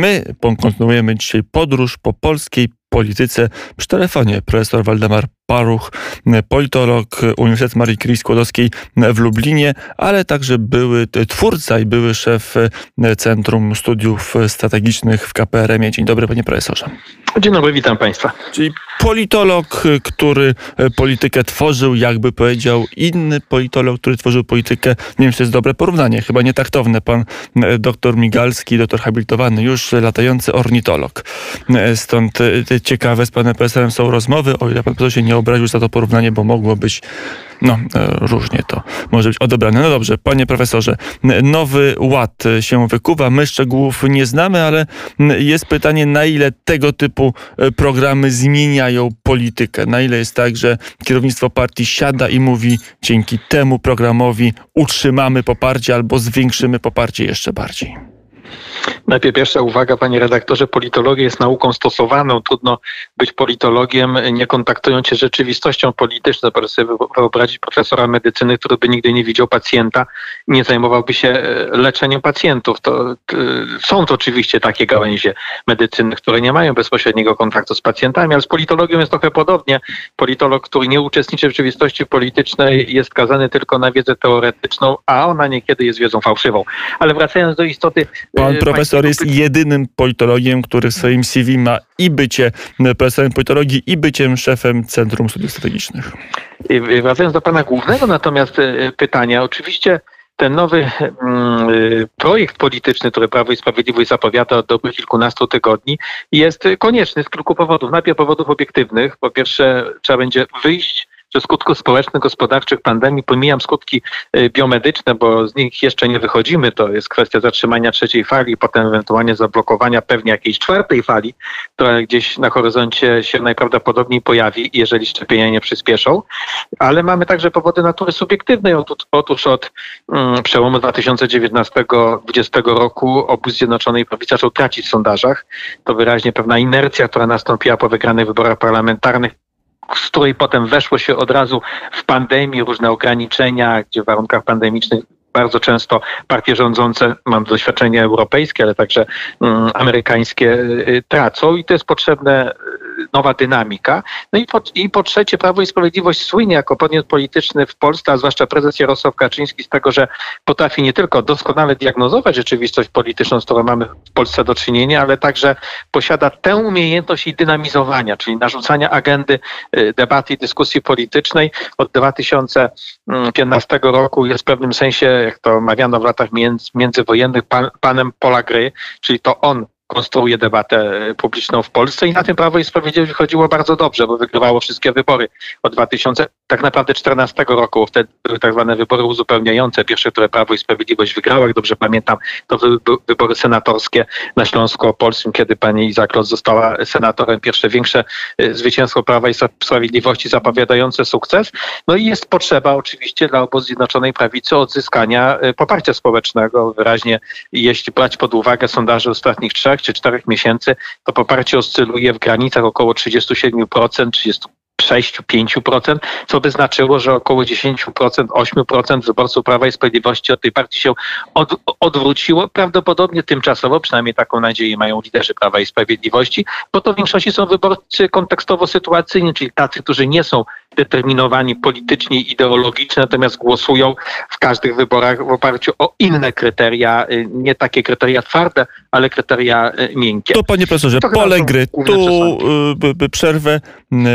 My kontynuujemy dzisiaj podróż po polskiej polityce przy telefonie. Profesor Waldemar Paruch, politolog Uniwersytetu Marii Curie Skłodowskiej w Lublinie, ale także były twórca i były szef Centrum Studiów Strategicznych w KPRM. Dzień dobry, panie profesorze. Dzień dobry, witam państwa. Czyli politolog, który politykę tworzył, jakby powiedział inny politolog, który tworzył politykę. Nie wiem, czy to jest dobre porównanie, chyba nietaktowne. Pan doktor Migalski, doktor habilitowany, już latający ornitolog. Stąd ciekawe z panem profesorem są rozmowy, o ile pan profesor się nie obraził za to porównanie, bo mogło być, no e, różnie to może być odebrane. No dobrze, panie profesorze, nowy ład się wykuwa, my szczegółów nie znamy, ale jest pytanie, na ile tego typu e, programy zmieniają politykę, na ile jest tak, że kierownictwo partii siada i mówi, dzięki temu programowi utrzymamy poparcie albo zwiększymy poparcie jeszcze bardziej. Najpierw pierwsza uwaga, panie redaktorze, politologia jest nauką stosowaną. Trudno być politologiem, nie kontaktując się z rzeczywistością polityczną. Proszę sobie wyobrazić profesora medycyny, który by nigdy nie widział pacjenta, nie zajmowałby się e, leczeniem pacjentów. To, są to oczywiście takie gałęzie medycyny, które nie mają bezpośredniego kontaktu z pacjentami, ale z politologią jest trochę podobnie. Politolog, który nie uczestniczy w rzeczywistości politycznej, jest skazany tylko na wiedzę teoretyczną, a ona niekiedy jest wiedzą fałszywą. Ale wracając do istoty. Pan e, profesor jest jedynym politologiem, który w swoim CV ma i bycie profesorem politologii, i byciem szefem Centrum Studiów Strategicznych. Wracając do pana głównego natomiast e, pytania, oczywiście ten nowy mm, e, projekt polityczny, który Prawo i Sprawiedliwość zapowiada od dobrych kilkunastu tygodni, jest konieczny z kilku powodów. Najpierw powodów obiektywnych. Po pierwsze, trzeba będzie wyjść ze skutków społecznych, gospodarczych pandemii, pomijam skutki y, biomedyczne, bo z nich jeszcze nie wychodzimy, to jest kwestia zatrzymania trzeciej fali, potem ewentualnie zablokowania pewnie jakiejś czwartej fali, która gdzieś na horyzoncie się najprawdopodobniej pojawi, jeżeli szczepienia nie przyspieszą, ale mamy także powody natury subiektywnej. Otóż, od um, przełomu 2019-2020 roku obóz Zjednoczonej Prawicy zaczął tracić w sondażach. To wyraźnie pewna inercja, która nastąpiła po wygranych wyborach parlamentarnych, z której potem weszło się od razu w pandemii, różne ograniczenia, gdzie w warunkach pandemicznych bardzo często partie rządzące, mam doświadczenie europejskie, ale także um, amerykańskie, y, tracą i to jest potrzebne nowa dynamika. No i po, i po trzecie, Prawo i Sprawiedliwość słynie jako podmiot polityczny w Polsce, a zwłaszcza prezes Jarosław Kaczyński z tego, że potrafi nie tylko doskonale diagnozować rzeczywistość polityczną, z którą mamy w Polsce do czynienia, ale także posiada tę umiejętność i dynamizowania, czyli narzucania agendy y, debaty i dyskusji politycznej. Od 2015 roku jest w pewnym sensie, jak to mawiano w latach między, międzywojennych, pan, panem pola gry, czyli to on konstruuje debatę publiczną w Polsce i na tym Prawo i Sprawiedliwość wychodziło bardzo dobrze, bo wygrywało wszystkie wybory. Od 2000, tak naprawdę 14 roku. Wtedy były tak zwane wybory uzupełniające. Pierwsze, które Prawo i Sprawiedliwość wygrało, jak dobrze pamiętam, to były wybory senatorskie na Śląsku Opolskim, kiedy pani Izaklos została senatorem. Pierwsze większe y, zwycięstwo Prawa i Sprawiedliwości zapowiadające sukces. No i jest potrzeba oczywiście dla obozu Zjednoczonej Prawicy odzyskania y, poparcia społecznego. Wyraźnie, jeśli brać pod uwagę sondaże ostatnich trzech czy czterech miesięcy, to poparcie oscyluje w granicach około 37%, 30 6-5%, co by znaczyło, że około 10%, 8% wyborców Prawa i Sprawiedliwości od tej partii się od, odwróciło. Prawdopodobnie tymczasowo, przynajmniej taką nadzieję mają liderzy Prawa i Sprawiedliwości, bo to w większości są wyborcy kontekstowo-sytuacyjni, czyli tacy, którzy nie są determinowani politycznie i ideologicznie, natomiast głosują w każdych wyborach w oparciu o inne kryteria, y, nie takie kryteria twarde, ale kryteria y, miękkie. To panie profesorze, pole gry, tu y, przerwę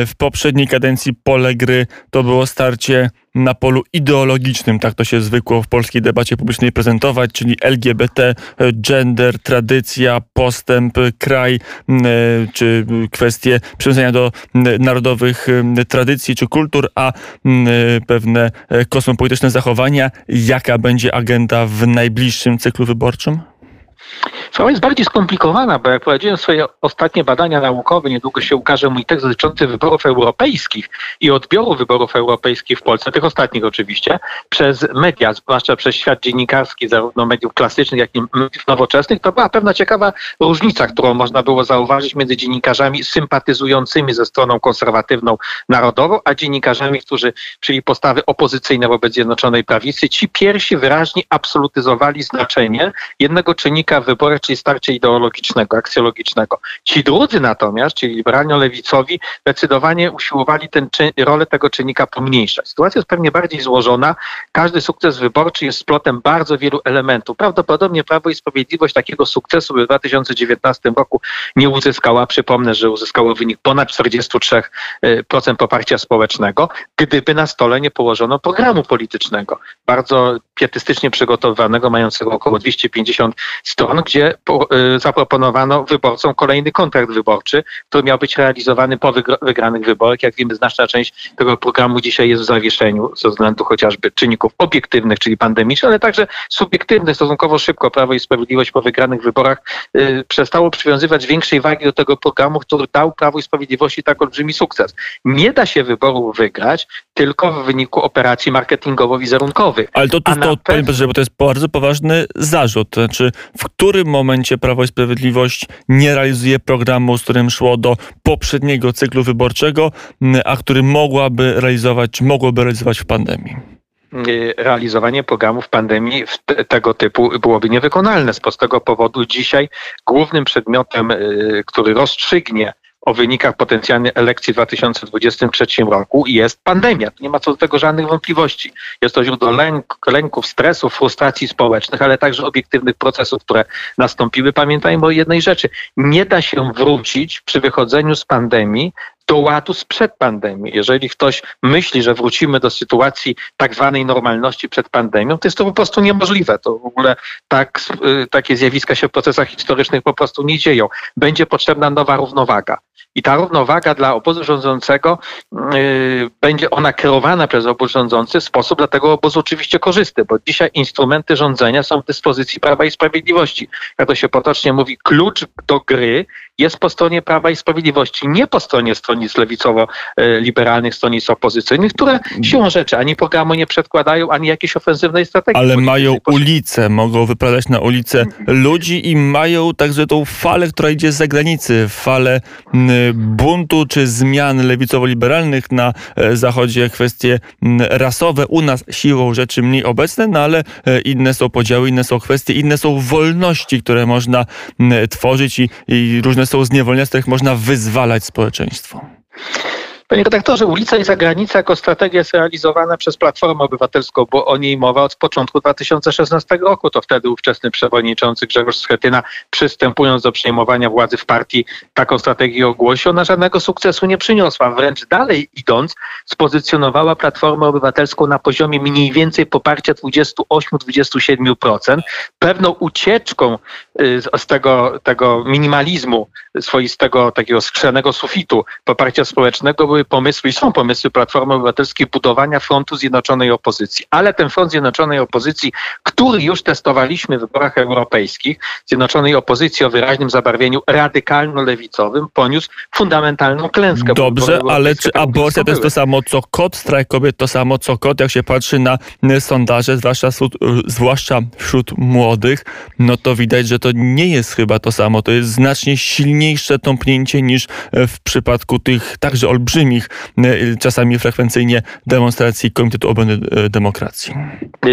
w poprzedniej kadencji pole gry to było starcie na polu ideologicznym, tak to się zwykło w polskiej debacie publicznej prezentować, czyli LGBT, gender, tradycja, postęp, kraj, czy kwestie przywiązania do narodowych tradycji czy kultur, a pewne e, kosmopolityczne zachowania. Jaka będzie agenda w najbliższym cyklu wyborczym? Sprawa jest bardziej skomplikowana, bo jak prowadziłem swoje ostatnie badania naukowe, niedługo się ukaże mój tekst dotyczący wyborów europejskich i odbioru wyborów europejskich w Polsce, tych ostatnich oczywiście, przez media, zwłaszcza przez świat dziennikarski, zarówno mediów klasycznych, jak i mediów nowoczesnych, to była pewna ciekawa różnica, którą można było zauważyć między dziennikarzami sympatyzującymi ze stroną konserwatywną narodową, a dziennikarzami, którzy czyli postawy opozycyjne wobec Zjednoczonej Prawicy. Ci pierwsi wyraźnie absolutyzowali znaczenie jednego czynnika wynika w wyborach, czyli starcie ideologicznego, aksjologicznego. Ci drudzy natomiast, czyli liberalno-lewicowi, zdecydowanie usiłowali ten rolę tego czynnika pomniejszać. Sytuacja jest pewnie bardziej złożona. Każdy sukces wyborczy jest splotem bardzo wielu elementów. Prawdopodobnie Prawo i Sprawiedliwość takiego sukcesu w 2019 roku nie uzyskała. Przypomnę, że uzyskało wynik ponad 43% poparcia społecznego, gdyby na stole nie położono programu politycznego. Bardzo pietystycznie przygotowywanego, mającego około 250 stron, gdzie y, zaproponowano wyborcom kolejny kontrakt wyborczy, który miał być realizowany po wygranych wyborach. Jak wiemy, znaczna część tego programu dzisiaj jest w zawieszeniu ze względu chociażby czynników obiektywnych, czyli pandemicznych, ale także subiektywnych. Stosunkowo szybko Prawo i Sprawiedliwość po wygranych wyborach y, przestało przywiązywać większej wagi do tego programu, który dał Prawo i Sprawiedliwości tak olbrzymi sukces. Nie da się wyborów wygrać tylko w wyniku operacji marketingowo-wizerunkowych. Ale to, to, to, panie bo to jest bardzo poważny zarzut. To znaczy, w którym momencie Prawo i Sprawiedliwość nie realizuje programu, z którym szło do poprzedniego cyklu wyborczego, a który mogłaby realizować, czy mogłoby realizować w pandemii? realizowanie programów pandemii tego typu byłoby niewykonalne. Z prostego powodu dzisiaj głównym przedmiotem, y, który rozstrzygnie o wynikach potencjalnej elekcji w 2023 roku jest pandemia. Nie ma co do tego żadnych wątpliwości. Jest to źródło lęk, lęków, stresów, frustracji społecznych, ale także obiektywnych procesów, które nastąpiły. Pamiętajmy o jednej rzeczy. Nie da się wrócić przy wychodzeniu z pandemii do ładu sprzed pandemii. Jeżeli ktoś myśli, że wrócimy do sytuacji tak zwanej normalności przed pandemią, to jest to po prostu niemożliwe. To w ogóle tak, y, takie zjawiska się w procesach historycznych po prostu nie dzieją. Będzie potrzebna nowa równowaga. I ta równowaga dla obozu rządzącego yy, będzie ona kierowana przez obóz rządzący w sposób dla tego obozu oczywiście korzystny, bo dzisiaj instrumenty rządzenia są w dyspozycji Prawa i Sprawiedliwości. Jak to się potocznie mówi, klucz do gry jest po stronie Prawa i Sprawiedliwości, nie po stronie stronnic lewicowo-liberalnych, stronnic opozycyjnych, które siłą rzeczy ani programu nie przedkładają, ani jakiejś ofensywnej strategii. Ale mają ulice, mogą wyprawiać na ulicę ludzi i mają także tą falę, która idzie z zagranicy, falę buntu czy zmian lewicowo-liberalnych na e, Zachodzie, kwestie rasowe. U nas siłą rzeczy mniej obecne, no ale e, inne są podziały, inne są kwestie, inne są wolności, które można tworzyć i, i różne są zniewolenia, z których można wyzwalać społeczeństwo. Panie redaktorze, ulica i zagranica jako strategia jest realizowana przez Platformę Obywatelską, bo o niej mowa od początku 2016 roku. To wtedy ówczesny przewodniczący Grzegorz Schetyna, przystępując do przejmowania władzy w partii, taką strategię ogłosił. Ona żadnego sukcesu nie przyniosła. Wręcz dalej idąc, spozycjonowała Platformę Obywatelską na poziomie mniej więcej poparcia 28-27%. Pewną ucieczką z tego, tego minimalizmu, swoistego takiego skrzenego sufitu poparcia społecznego były pomysły i są pomysły Platformy Obywatelskiej budowania frontu zjednoczonej opozycji. Ale ten front zjednoczonej opozycji, który już testowaliśmy w wyborach europejskich, zjednoczonej opozycji o wyraźnym zabarwieniu radykalno-lewicowym, poniósł fundamentalną klęskę. Dobrze, ale czy aborcja to jest to samo co kot, strajk kobiet to samo co kot, jak się patrzy na sondaże, zwłaszcza, zwłaszcza wśród młodych, no to widać, że to nie jest chyba to samo. To jest znacznie silniejsze tąpnięcie niż w przypadku tych także olbrzymich olbrzymich, e, czasami frekwencyjnie demonstracji Komitetu Obrony e, Demokracji.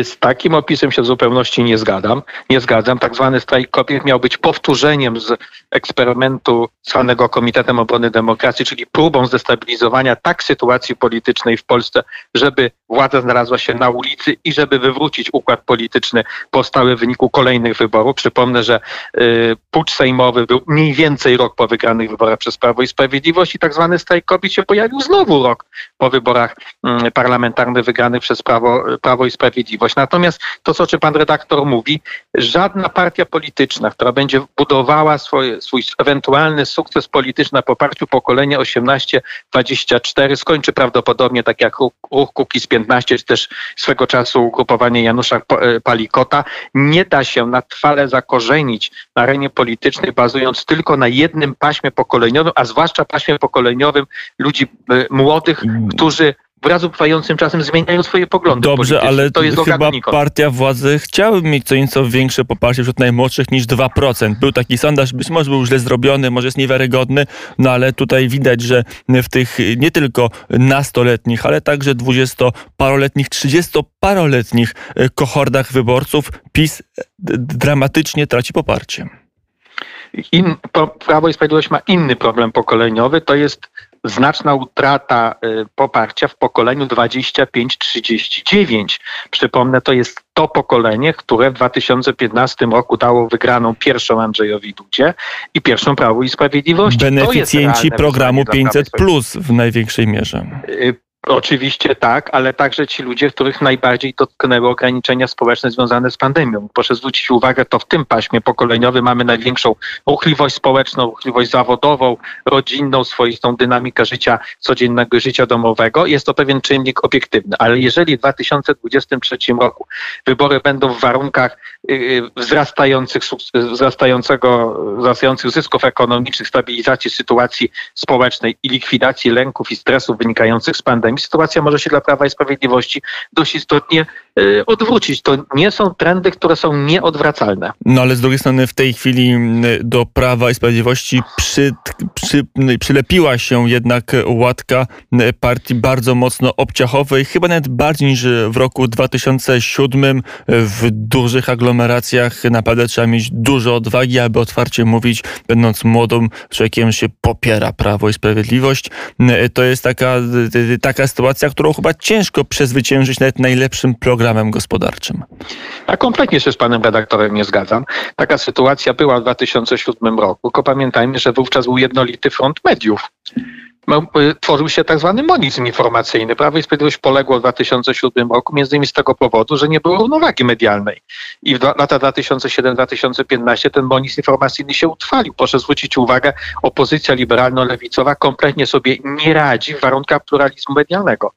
Z takim opisem się w zupełności nie zgadzam. Nie zgadzam. Tak zwany strajk kobiet miał być powtórzeniem z eksperymentu zwanego Komitetem Obrony Demokracji, czyli próbą zdestabilizowania tak sytuacji politycznej w Polsce, żeby władza znalazła się na ulicy i żeby wywrócić układ polityczny powstały w wyniku kolejnych wyborów. Przypomnę, że y, pucz sejmowy był mniej więcej rok po wygranych wyborach przez Prawo i Sprawiedliwość i tak zwany strajk kobiet się pojawił znowu rok po wyborach mm, parlamentarnych wygranych przez Prawo, Prawo i Sprawiedliwość. Natomiast to, co czy pan redaktor mówi, żadna partia polityczna, która będzie budowała swoje, swój ewentualny sukces polityczny na poparciu pokolenia 18-24 skończy prawdopodobnie tak jak ruch Kukiz 15, czy też swego czasu ugrupowanie Janusza e, Palikota. Nie da się na trwale zakorzenić na arenie politycznej, bazując tylko na jednym paśmie pokoleniowym, a zwłaszcza paśmie pokoleniowym ludzi e, młodych, którzy wraz upływającym czasem zmieniają swoje poglądy Dobrze, ale to jest chyba partia władzy chciałaby mieć co nieco większe poparcie wśród najmłodszych niż 2%. Był taki sondaż, być może był źle zrobiony, może jest niewiarygodny, no ale tutaj widać, że w tych nie tylko nastoletnich, ale także dwudziestoparoletnich, trzydziestoparoletnich kohordach wyborców PiS dramatycznie traci poparcie. In, Prawo i Sprawiedliwość ma inny problem pokoleniowy, to jest znaczna utrata y, poparcia w pokoleniu 25-39. Przypomnę, to jest to pokolenie, które w 2015 roku dało wygraną pierwszą Andrzejowi Dudzie i pierwszą Prawu i Sprawiedliwości. Beneficjenci programu 500 plus w największej mierze. Oczywiście tak, ale także ci ludzie, których najbardziej dotknęły ograniczenia społeczne związane z pandemią. Proszę zwrócić uwagę, to w tym paśmie pokoleniowym mamy największą ruchliwość społeczną, ruchliwość zawodową, rodzinną, swoistą dynamikę życia, codziennego życia domowego. Jest to pewien czynnik obiektywny, ale jeżeli w 2023 roku wybory będą w warunkach y, y, wzrastających, wzrastającego, wzrastających zysków ekonomicznych, stabilizacji sytuacji społecznej i likwidacji lęków i stresów wynikających z pandemii, sytuacja może się dla Prawa i Sprawiedliwości dość istotnie y, odwrócić. To nie są trendy, które są nieodwracalne. No ale z drugiej strony w tej chwili do Prawa i Sprawiedliwości przy, przy, przylepiła się jednak łatka partii bardzo mocno obciachowej, chyba nawet bardziej niż w roku 2007 w dużych aglomeracjach. Naprawdę trzeba mieć dużo odwagi, aby otwarcie mówić, będąc młodym człowiekiem, się popiera Prawo i Sprawiedliwość. To jest taka, taka taka sytuacja, którą chyba ciężko przezwyciężyć nawet najlepszym programem gospodarczym. A kompletnie się z panem redaktorem nie zgadzam. Taka sytuacja była w 2007 roku, tylko pamiętajmy, że wówczas był jednolity front mediów. Y, tworzył się tak zwany monizm informacyjny. Prawo i Sprawiedliwość poległo w 2007 roku, między innymi z tego powodu, że nie było równowagi medialnej. I w lata 2007-2015 ten monizm informacyjny się utrwalił. Proszę zwrócić uwagę, opozycja liberalno-lewicowa kompletnie sobie nie radzi w warunkach pluralizmu medialnego.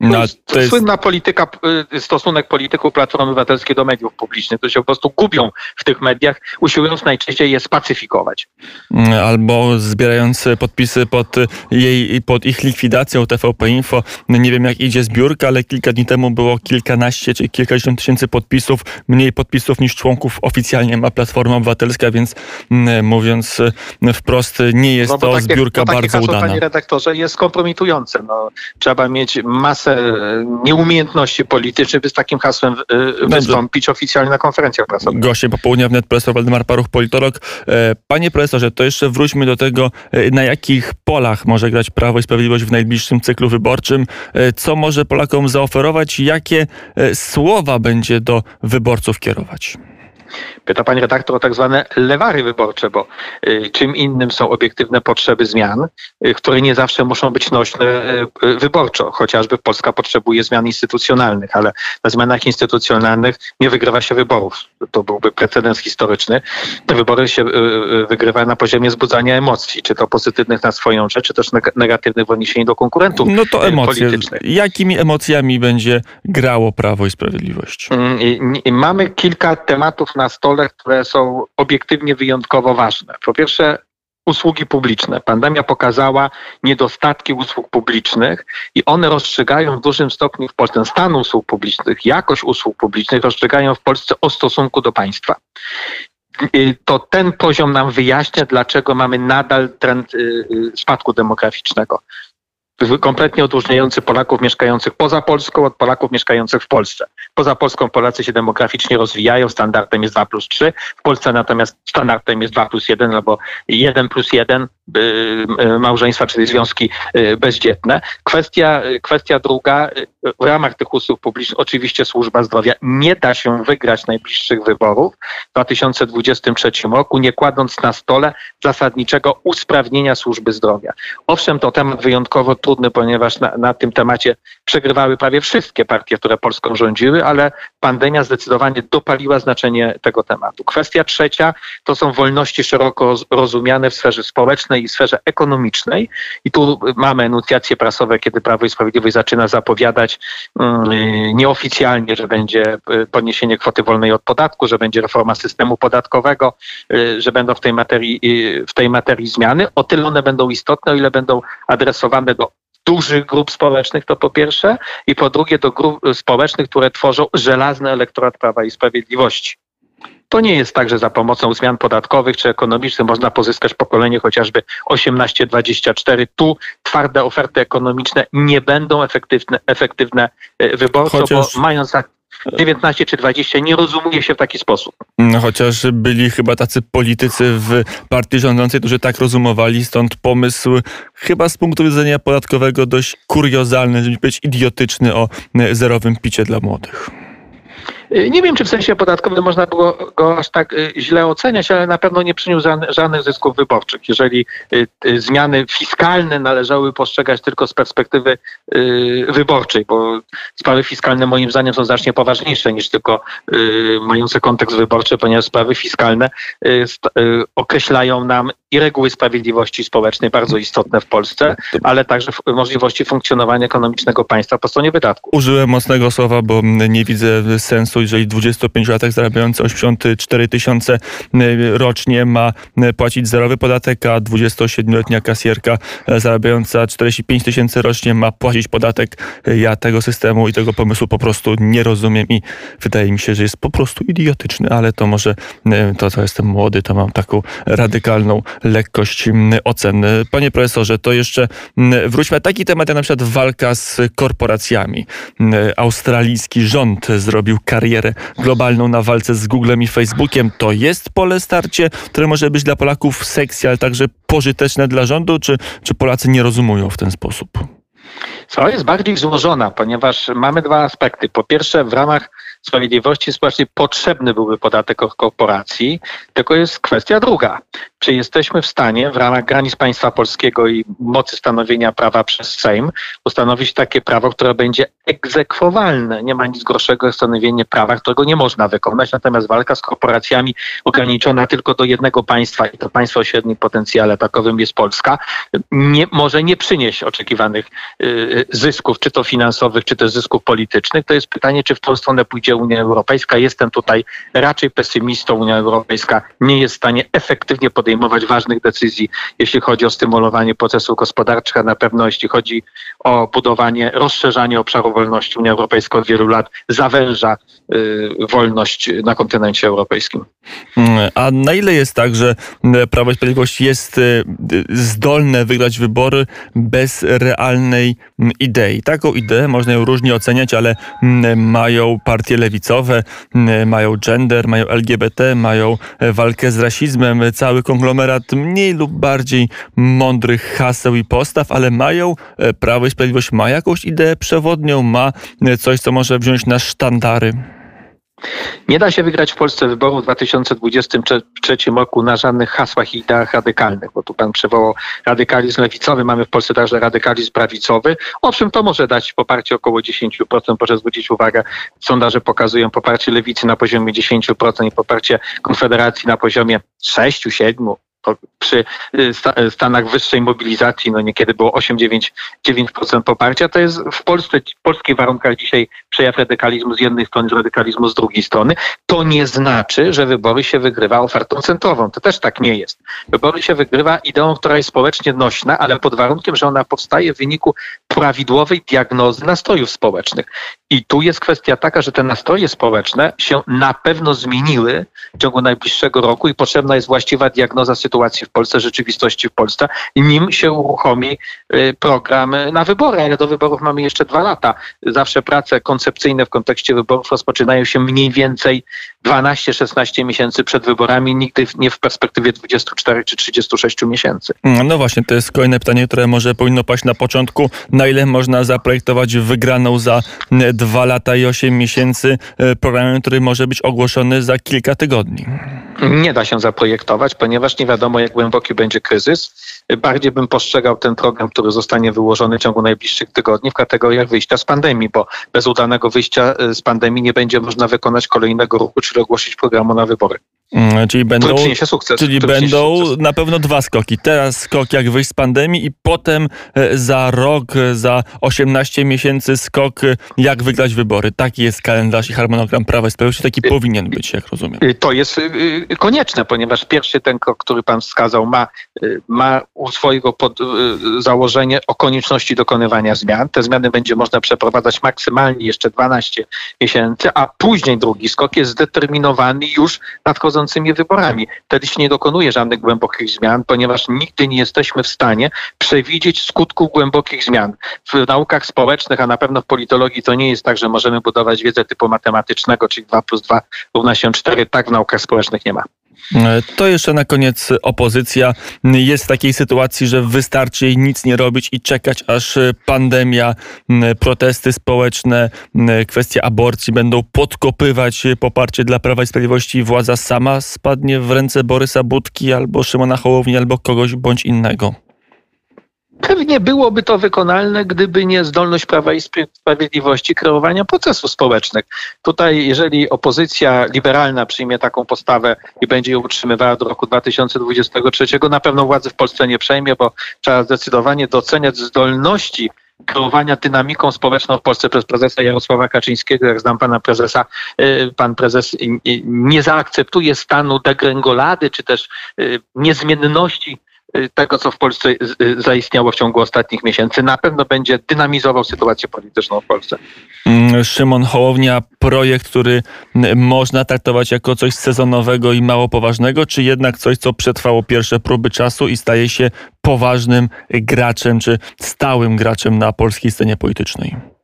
No, to jest słynna polityka, y, stosunek polityków Platformy Obywatelskiej do mediów publicznych, to się po prostu gubią w tych mediach, usiłując najczęściej je spacyfikować. Albo zbierając podpisy pod, jej, pod ich likwidacją TVP Info. Nie wiem jak idzie zbiórka, ale kilka dni temu było kilkanaście czy kilkadziesiąt tysięcy podpisów, mniej podpisów niż członków oficjalnie ma Platforma Obywatelska, więc mówiąc wprost, nie jest no, to takie, zbiórka to bardzo hasło, udana. Panie redaktorze, jest kompromitujące. No, trzeba mieć masę masę nieumiejętności politycznych, by z takim hasłem y, wystąpić oficjalnie na konferencjach prasowych. Gościem popołudnia wnet profesor Waldemar Paruch, politolog. E, panie profesorze, to jeszcze wróćmy do tego, e, na jakich polach może grać Prawo i Sprawiedliwość w najbliższym cyklu wyborczym. E, co może Polakom zaoferować? Jakie słowa będzie do wyborców kierować? Pyta pani redaktor o tak zwane lewary wyborcze, bo y, czym innym są obiektywne potrzeby zmian, y, które nie zawsze muszą być nośne y, wyborczo. Chociażby Polska potrzebuje zmian instytucjonalnych, ale na zmianach instytucjonalnych nie wygrywa się wyborów. To byłby precedens historyczny. Wybory się wygrywa na poziomie wzbudzania emocji, czy to pozytywnych na swoją rzecz, czy też negatywnych w odniesieniu do konkurentów No to emocje. Jakimi emocjami będzie grało Prawo i Sprawiedliwość? Mm, mamy kilka tematów na stole, które są obiektywnie wyjątkowo ważne. Po pierwsze, usługi publiczne. Pandemia pokazała niedostatki usług publicznych i one rozstrzygają w dużym stopniu w Polsce stan usług publicznych, jakość usług publicznych rozstrzygają w Polsce o stosunku do państwa. To ten poziom nam wyjaśnia, dlaczego mamy nadal trend y, y, spadku demograficznego kompletnie odróżniający Polaków mieszkających poza Polską od Polaków mieszkających w Polsce. Poza Polską Polacy się demograficznie rozwijają, standardem jest 2 plus 3, w Polsce natomiast standardem jest 2 plus 1 albo 1 plus 1 y, y, małżeństwa, czyli związki y, bezdzietne. Kwestia, kwestia druga, w ramach tych usług publicznych oczywiście służba zdrowia nie da się wygrać najbliższych wyborów w 2023 roku, nie kładąc na stole zasadniczego usprawnienia służby zdrowia. Owszem, to temat wyjątkowo trudny, ponieważ na, na tym temacie przegrywały prawie wszystkie partie, które Polską rządziły, ale pandemia zdecydowanie dopaliła znaczenie tego tematu. Kwestia trzecia to są wolności szeroko rozumiane w sferze społecznej i sferze ekonomicznej. I tu mamy enuncjacje prasowe, kiedy Prawo i Sprawiedliwość zaczyna zapowiadać mm, nieoficjalnie, że będzie y, podniesienie kwoty wolnej od podatku, że będzie reforma systemu podatkowego, y, że będą w tej materii, y, w tej materii zmiany. O tyle one będą istotne, o ile będą adresowane do dużych grup społecznych, to po pierwsze, i po drugie do grup społecznych, które tworzą żelazny elektorat Prawa i Sprawiedliwości. To nie jest tak, że za pomocą zmian podatkowych czy ekonomicznych można pozyskać pokolenie chociażby 18-24. Tu twarde oferty ekonomiczne nie będą efektywne, efektywne e, wyborczo, Chociaż... bo mając 19 czy 20 nie rozumuje się w taki sposób. No, chociaż byli chyba tacy politycy w partii rządzącej, którzy tak rozumowali, stąd pomysł chyba z punktu widzenia podatkowego dość kuriozalny, żeby być idiotyczny o zerowym picie dla młodych. Y, nie wiem, czy w sensie podatkowym można było go aż tak y, źle oceniać, ale na pewno nie przyniósł żadnych zysków wyborczych. Jeżeli y, zmiany fiskalne należały postrzegać tylko z perspektywy wyborczej, bo sprawy fiskalne moim zdaniem są znacznie poważniejsze niż tylko mające kontekst wyborczy, ponieważ sprawy fiskalne określają nam i reguły sprawiedliwości społecznej bardzo istotne w Polsce, ale także możliwości funkcjonowania ekonomicznego państwa po stronie wydatków. Użyłem mocnego słowa, bo nie widzę sensu, jeżeli 25-latek zarabiający 84 tysiące e, rocznie ma e, płacić zerowy podatek, a 27-letnia kasjerka e, zarabiająca 45 tysięcy rocznie ma płacić podatek. Ja tego systemu i tego pomysłu po prostu nie rozumiem i wydaje mi się, że jest po prostu idiotyczny, ale to może to, co jestem młody, to mam taką radykalną lekkość ocen. Panie profesorze, to jeszcze wróćmy. Taki temat jak na przykład walka z korporacjami. Australijski rząd zrobił karierę globalną na walce z Googlem i Facebookiem. To jest pole starcie, które może być dla Polaków seksy, ale także pożyteczne dla rządu, czy, czy Polacy nie rozumują w ten sposób? Co jest bardziej złożona, ponieważ mamy dwa aspekty. Po pierwsze, w ramach sprawiedliwości społecznej potrzebny byłby podatek od korporacji, tylko jest kwestia druga. Czy jesteśmy w stanie w ramach granic państwa polskiego i mocy stanowienia prawa przez Sejm ustanowić takie prawo, które będzie egzekwowalne? Nie ma nic gorszego jak stanowienie prawa, którego nie można wykonać, natomiast walka z korporacjami ograniczona tylko do jednego państwa i to państwo o średnim potencjale, takowym jest Polska, nie, może nie przynieść oczekiwanych y, y zysków, czy to finansowych, czy też zysków politycznych. To jest pytanie, czy w tą stronę pójdzie Unia Europejska. Jestem tutaj raczej pesymistą. Unia Europejska nie jest w stanie efektywnie podejmować ważnych decyzji, jeśli chodzi o stymulowanie procesów gospodarczych, a na pewno jeśli chodzi o budowanie, rozszerzanie obszaru wolności. Unia Europejska od wielu lat zawęża y, wolność na kontynencie europejskim. A na ile jest tak, że Prawo i Sprawiedliwość jest y, zdolne wygrać wybory bez realnej idei? Taką ideę można ją różnie oceniać, ale mają partie lewicowe, mają gender, mają LGBT, mają e, walkę z rasizmem, cały konglomerat mniej lub bardziej mądrych haseł i postaw, ale mają, e, Prawo i Sprawiedliwość ma jakąś ideę przewodnią, ma e, coś, co może wziąć na sztandary. Nie da się wygrać w Polsce wyborów w 2023 roku na żadnych hasłach i ideach radykalnych, bo tu pan przywołał radykalizm lewicowy, mamy w Polsce także radykalizm prawicowy. Owszem, to może dać poparcie około 10%. Proszę zwrócić uwagę, sondaże pokazują poparcie lewicy na poziomie 10% i poparcie Konfederacji na poziomie 6-7% przy y, y, stanach wyższej mobilizacji, no niekiedy było 8-9% poparcia, to jest w Polsce, w polskich warunkach dzisiaj przejaw radykalizmu z jednej strony, radykalizmu z drugiej strony. To nie znaczy, że wybory się wygrywa ofertą centrową. To też tak nie jest. Wybory się wygrywa ideą, która jest społecznie nośna, ale pod warunkiem, że ona powstaje w wyniku prawidłowej diagnozy nastrojów społecznych. I tu jest kwestia taka, że te nastroje społeczne się na pewno zmieniły w ciągu najbliższego roku i potrzebna jest właściwa diagnoza sytuacji w Polsce, rzeczywistości w Polsce, nim się uruchomi y, program na wybory, ale do wyborów mamy jeszcze dwa lata. Zawsze prace koncepcyjne w kontekście wyborów rozpoczynają się mniej więcej 12-16 miesięcy przed wyborami, nigdy nie w perspektywie 24 czy 36 miesięcy. No właśnie, to jest kolejne pytanie, które może powinno paść na początku. Na ile można zaprojektować wygraną za dwa lata i 8 miesięcy e, programem, który może być ogłoszony za kilka tygodni? Nie da się zaprojektować, ponieważ nie wiadomo, jak głęboki będzie kryzys. Bardziej bym postrzegał ten program, który zostanie wyłożony w ciągu najbliższych tygodni w kategoriach wyjścia z pandemii, bo bez udanego wyjścia e, z pandemii nie będzie można wykonać kolejnego ruchu, czyli ogłosić programu na wybory. Mm, czyli będą, sukces, czyli będą na pewno dwa skoki. Teraz skok jak wyjść z pandemii i potem e, za rok, e, za 18 miesięcy skok e, jak wygrać wybory. Taki jest kalendarz i harmonogram Prawa i Sprawiedliwości. Taki powinien być, jak rozumiem. To jest konieczne, ponieważ pierwszy ten krok, który pan wskazał, ma, ma u swojego pod, założenie o konieczności dokonywania zmian. Te zmiany będzie można przeprowadzać maksymalnie jeszcze 12 miesięcy, a później drugi skok jest zdeterminowany już nadchodzący nadchodzącymi wyborami. Wtedy się nie dokonuje żadnych głębokich zmian, ponieważ nigdy nie jesteśmy w stanie przewidzieć skutków głębokich zmian. W naukach społecznych, a na pewno w politologii to nie jest tak, że możemy budować wiedzę typu matematycznego, czyli 2 plus 2 równa się 4. Tak w naukach społecznych nie ma. To jeszcze na koniec opozycja jest w takiej sytuacji, że wystarczy jej nic nie robić i czekać, aż pandemia, protesty społeczne, kwestie aborcji będą podkopywać poparcie dla Prawa i Sprawiedliwości i władza sama spadnie w ręce Borysa Budki albo Szymona Hołowni albo kogoś bądź innego. Pewnie byłoby to wykonalne, gdyby nie zdolność Prawa i Sprawiedliwości kreowania procesów społecznych. Tutaj, jeżeli opozycja liberalna przyjmie taką postawę i będzie ją utrzymywała do roku 2023, na pewno władzy w Polsce nie przejmie, bo trzeba zdecydowanie doceniać zdolności kreowania dynamiką społeczną w Polsce przez prezesa Jarosława Kaczyńskiego. Jak znam pana prezesa, y, pan prezes nie zaakceptuje stanu degrengolady czy też y, niezmienności Y, tego, co w Polsce y, zaistniało w ciągu ostatnich miesięcy, na pewno będzie dynamizował sytuację polityczną w Polsce. Mm, Szymon Hołownia, projekt, który można traktować jako coś sezonowego i mało poważnego, czy jednak coś, co przetrwało pierwsze próby czasu i staje się poważnym graczem, czy stałym graczem na polskiej scenie politycznej?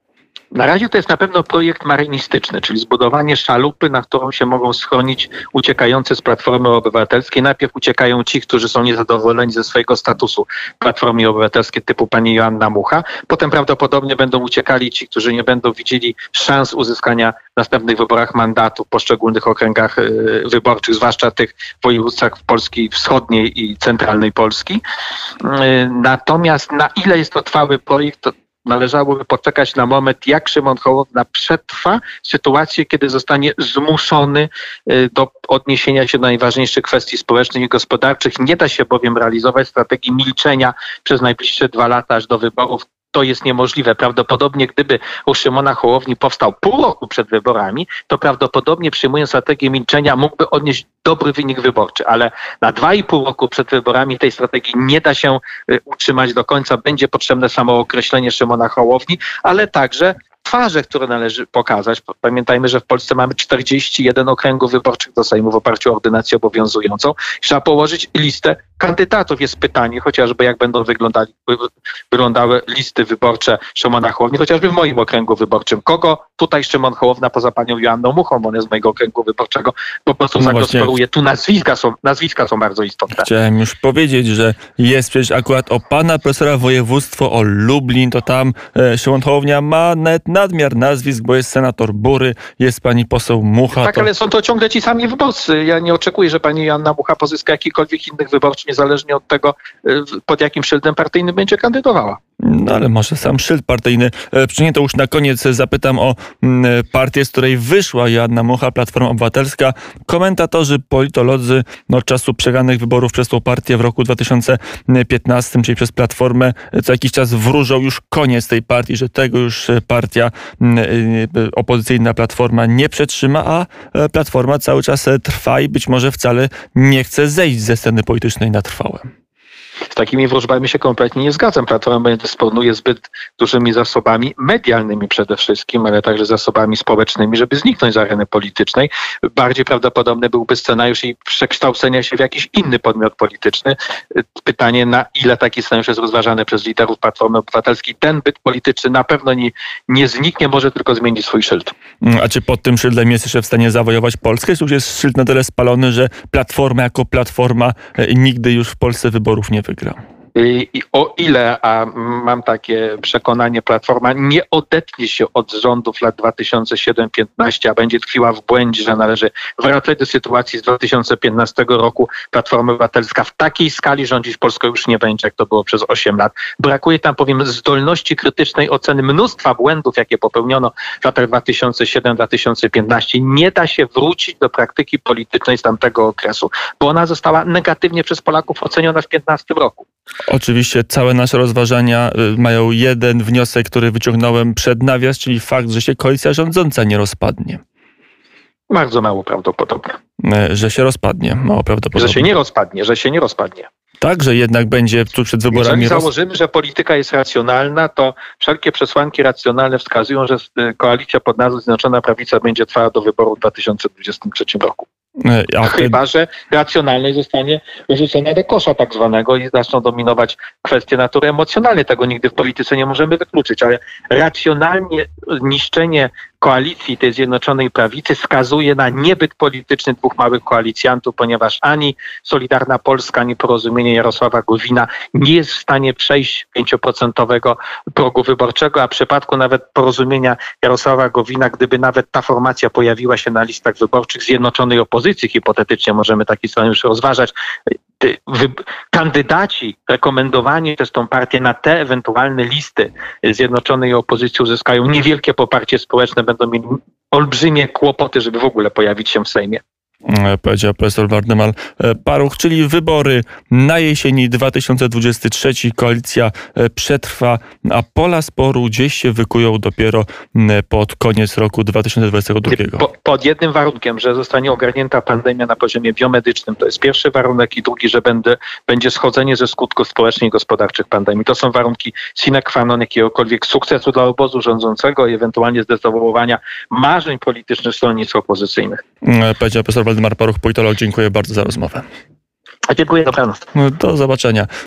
Na razie to jest na pewno projekt marynistyczny, czyli zbudowanie szalupy, na którą się mogą schronić uciekający z Platformy Obywatelskiej. Najpierw uciekają ci, którzy są niezadowoleni ze swojego statusu Platformy Obywatelskiej typu pani Joanna Mucha. Potem prawdopodobnie będą uciekali ci, którzy nie będą widzieli szans uzyskania w następnych wyborach mandatu w poszczególnych okręgach y, wyborczych, zwłaszcza tych województwach w Polski wschodniej i centralnej Polski. Y, natomiast na ile jest to trwały projekt, to należałoby poczekać na moment, jak Szymon Hołownia przetrwa sytuację, kiedy zostanie zmuszony y, do odniesienia się do najważniejszych kwestii społecznych i gospodarczych. Nie da się bowiem realizować strategii milczenia przez najbliższe dwa lata aż do wyborów to jest niemożliwe. Prawdopodobnie gdyby u Szymona Hołowni powstał pół roku przed wyborami, to prawdopodobnie przyjmując strategię milczenia mógłby odnieść dobry wynik wyborczy, ale na dwa i pół roku przed wyborami tej strategii nie da się y, utrzymać do końca. Będzie potrzebne samo określenie Szymona Hołowni, ale także twarze, które należy pokazać. Pamiętajmy, że w Polsce mamy 41 okręgów wyborczych do Sejmu w oparciu o ordynację obowiązującą. Trzeba położyć listę kandydatów. Jest pytanie chociażby, jak będą wyglądali, wyglądały listy wyborcze Szymona Hołowni, chociażby w moim okręgu wyborczym. Kogo tutaj Szymon Hołowna poza panią Joanną Muchą, on jest z mojego okręgu wyborczego, po prostu no zagospodaruje. Tu nazwiska są, nazwiska są bardzo istotne. Chciałem już powiedzieć, że jest przecież akurat o pana profesora województwo, o Lublin, to tam e, Szymon Hołownia ma net nadmiar nazwisk, bo jest senator Bury, jest pani poseł Mucha. Tak, to... ale są to ciągle ci sami wyborcy. Ja nie oczekuję, że pani Joanna Mucha pozyska jakikolwiek innych wyborczy, niezależnie od tego, e, pod jakim szyldem partyjnym będzie kandydowała. No ale może sam szyld partyjny. E, Przynie to już na koniec zapytam o mm, partię, z której wyszła Joanna Mucha, Platforma Obywatelska. Komentatorzy, politolodzy no, czasu przegranych wyborów przez tą partię w roku 2015, czyli przez Platformę, co jakiś czas wróżą już koniec tej partii, że tego już partia mm, e, opozycyjna Platforma nie przetrzyma, a e, Platforma cały czas trwa i być może wcale nie chce zejść ze sceny politycznej na trwałe. Z takimi wróżbami się kompletnie nie zgadzam. Platforma dysponuje zbyt dużymi zasobami medialnymi przede wszystkim, ale także zasobami społecznymi, żeby zniknąć z areny politycznej. Bardziej prawdopodobny byłby scenariusz jej przekształcenia się w jakiś inny podmiot polityczny. Pytanie, na ile taki scenariusz jest rozważany przez liderów Platformy Obywatelskiej. Ten byt polityczny na pewno nie, nie zniknie, może tylko zmienić swój szyld. A czy pod tym szyldem jest jeszcze w stanie zawojować Polskę? Czy już jest szyld na tyle spalony, że Platforma jako Platforma e, nigdy już w Polsce wyborów nie wygra? Y, I o ile, a mam takie przekonanie, Platforma nie odetnie się od rządów lat 2007-15, a będzie tkwiła w błędzie, że należy wracać do sytuacji z 2015 roku, Platforma Obywatelska w takiej skali rządzić Polską już nie będzie, jak to było przez 8 lat. Brakuje tam, powiem, zdolności krytycznej oceny mnóstwa błędów, jakie popełniono w latach 2007-2015. Nie da się wrócić do praktyki politycznej z tamtego okresu, bo ona została negatywnie przez Polaków oceniona w 2015 roku. Oczywiście całe nasze rozważania y, mają jeden wniosek, który wyciągnąłem przed nawias, czyli fakt, że się koalicja rządząca nie rozpadnie. Bardzo mało prawdopodobne. E, Że się rozpadnie, mało prawdopodobne. Że się nie rozpadnie, że się nie rozpadnie. Tak, że jednak będzie tu przed wyborami... Jeżeli założymy, że polityka jest racjonalna, to wszelkie przesłanki racjonalne wskazują, że y, koalicja pod nazwą Zjednoczona Prawica będzie trwała do wyboru w 2023 roku. E, A wtedy... Chyba, że racjonalność zostanie wyrzucona do kosza tak zwanego i zaczną dominować kwestie natury emocjonalnej. Tego nigdy w polityce nie możemy wykluczyć, ale racjonalnie niszczenie koalicji tej Zjednoczonej Prawicy wskazuje na niebyt polityczny dwóch małych koalicjantów, ponieważ ani Solidarna Polska, ani porozumienie Jarosława Gowina nie jest w stanie przejść 5% progu wyborczego, a w przypadku nawet porozumienia Jarosława Gowina, gdyby nawet ta formacja pojawiła się na listach wyborczych Zjednoczonej Opozycji, hipotetycznie możemy taki scenariusz rozważać, kandydaci rekomendowani przez tą partię na te ewentualne listy Zjednoczonej Opozycji uzyskają niewielkie poparcie społeczne, będą mieli olbrzymie kłopoty, żeby w ogóle pojawić się w Sejmie. E, powiedział profesor Wardemar e, Paruch, czyli wybory na jesieni 2023. Koalicja e, przetrwa, a pola sporu gdzieś się wykują dopiero m, pod koniec roku 2022. Po, pod jednym warunkiem, że zostanie ogarnięta pandemia na poziomie biomedycznym. To jest pierwszy warunek i drugi, że będę, będzie schodzenie ze skutków społecznych i gospodarczych pandemii. To są warunki sine qua non jakiegokolwiek sukcesu dla obozu rządzącego i ewentualnie zdezawuowania marzeń politycznych stronnictw opozycyjnych. E, Powiedział profesor Waldemar Paruch, politolog. Dziękuję bardzo za rozmowę. A dziękuję, dobranoc. No, Do zobaczenia.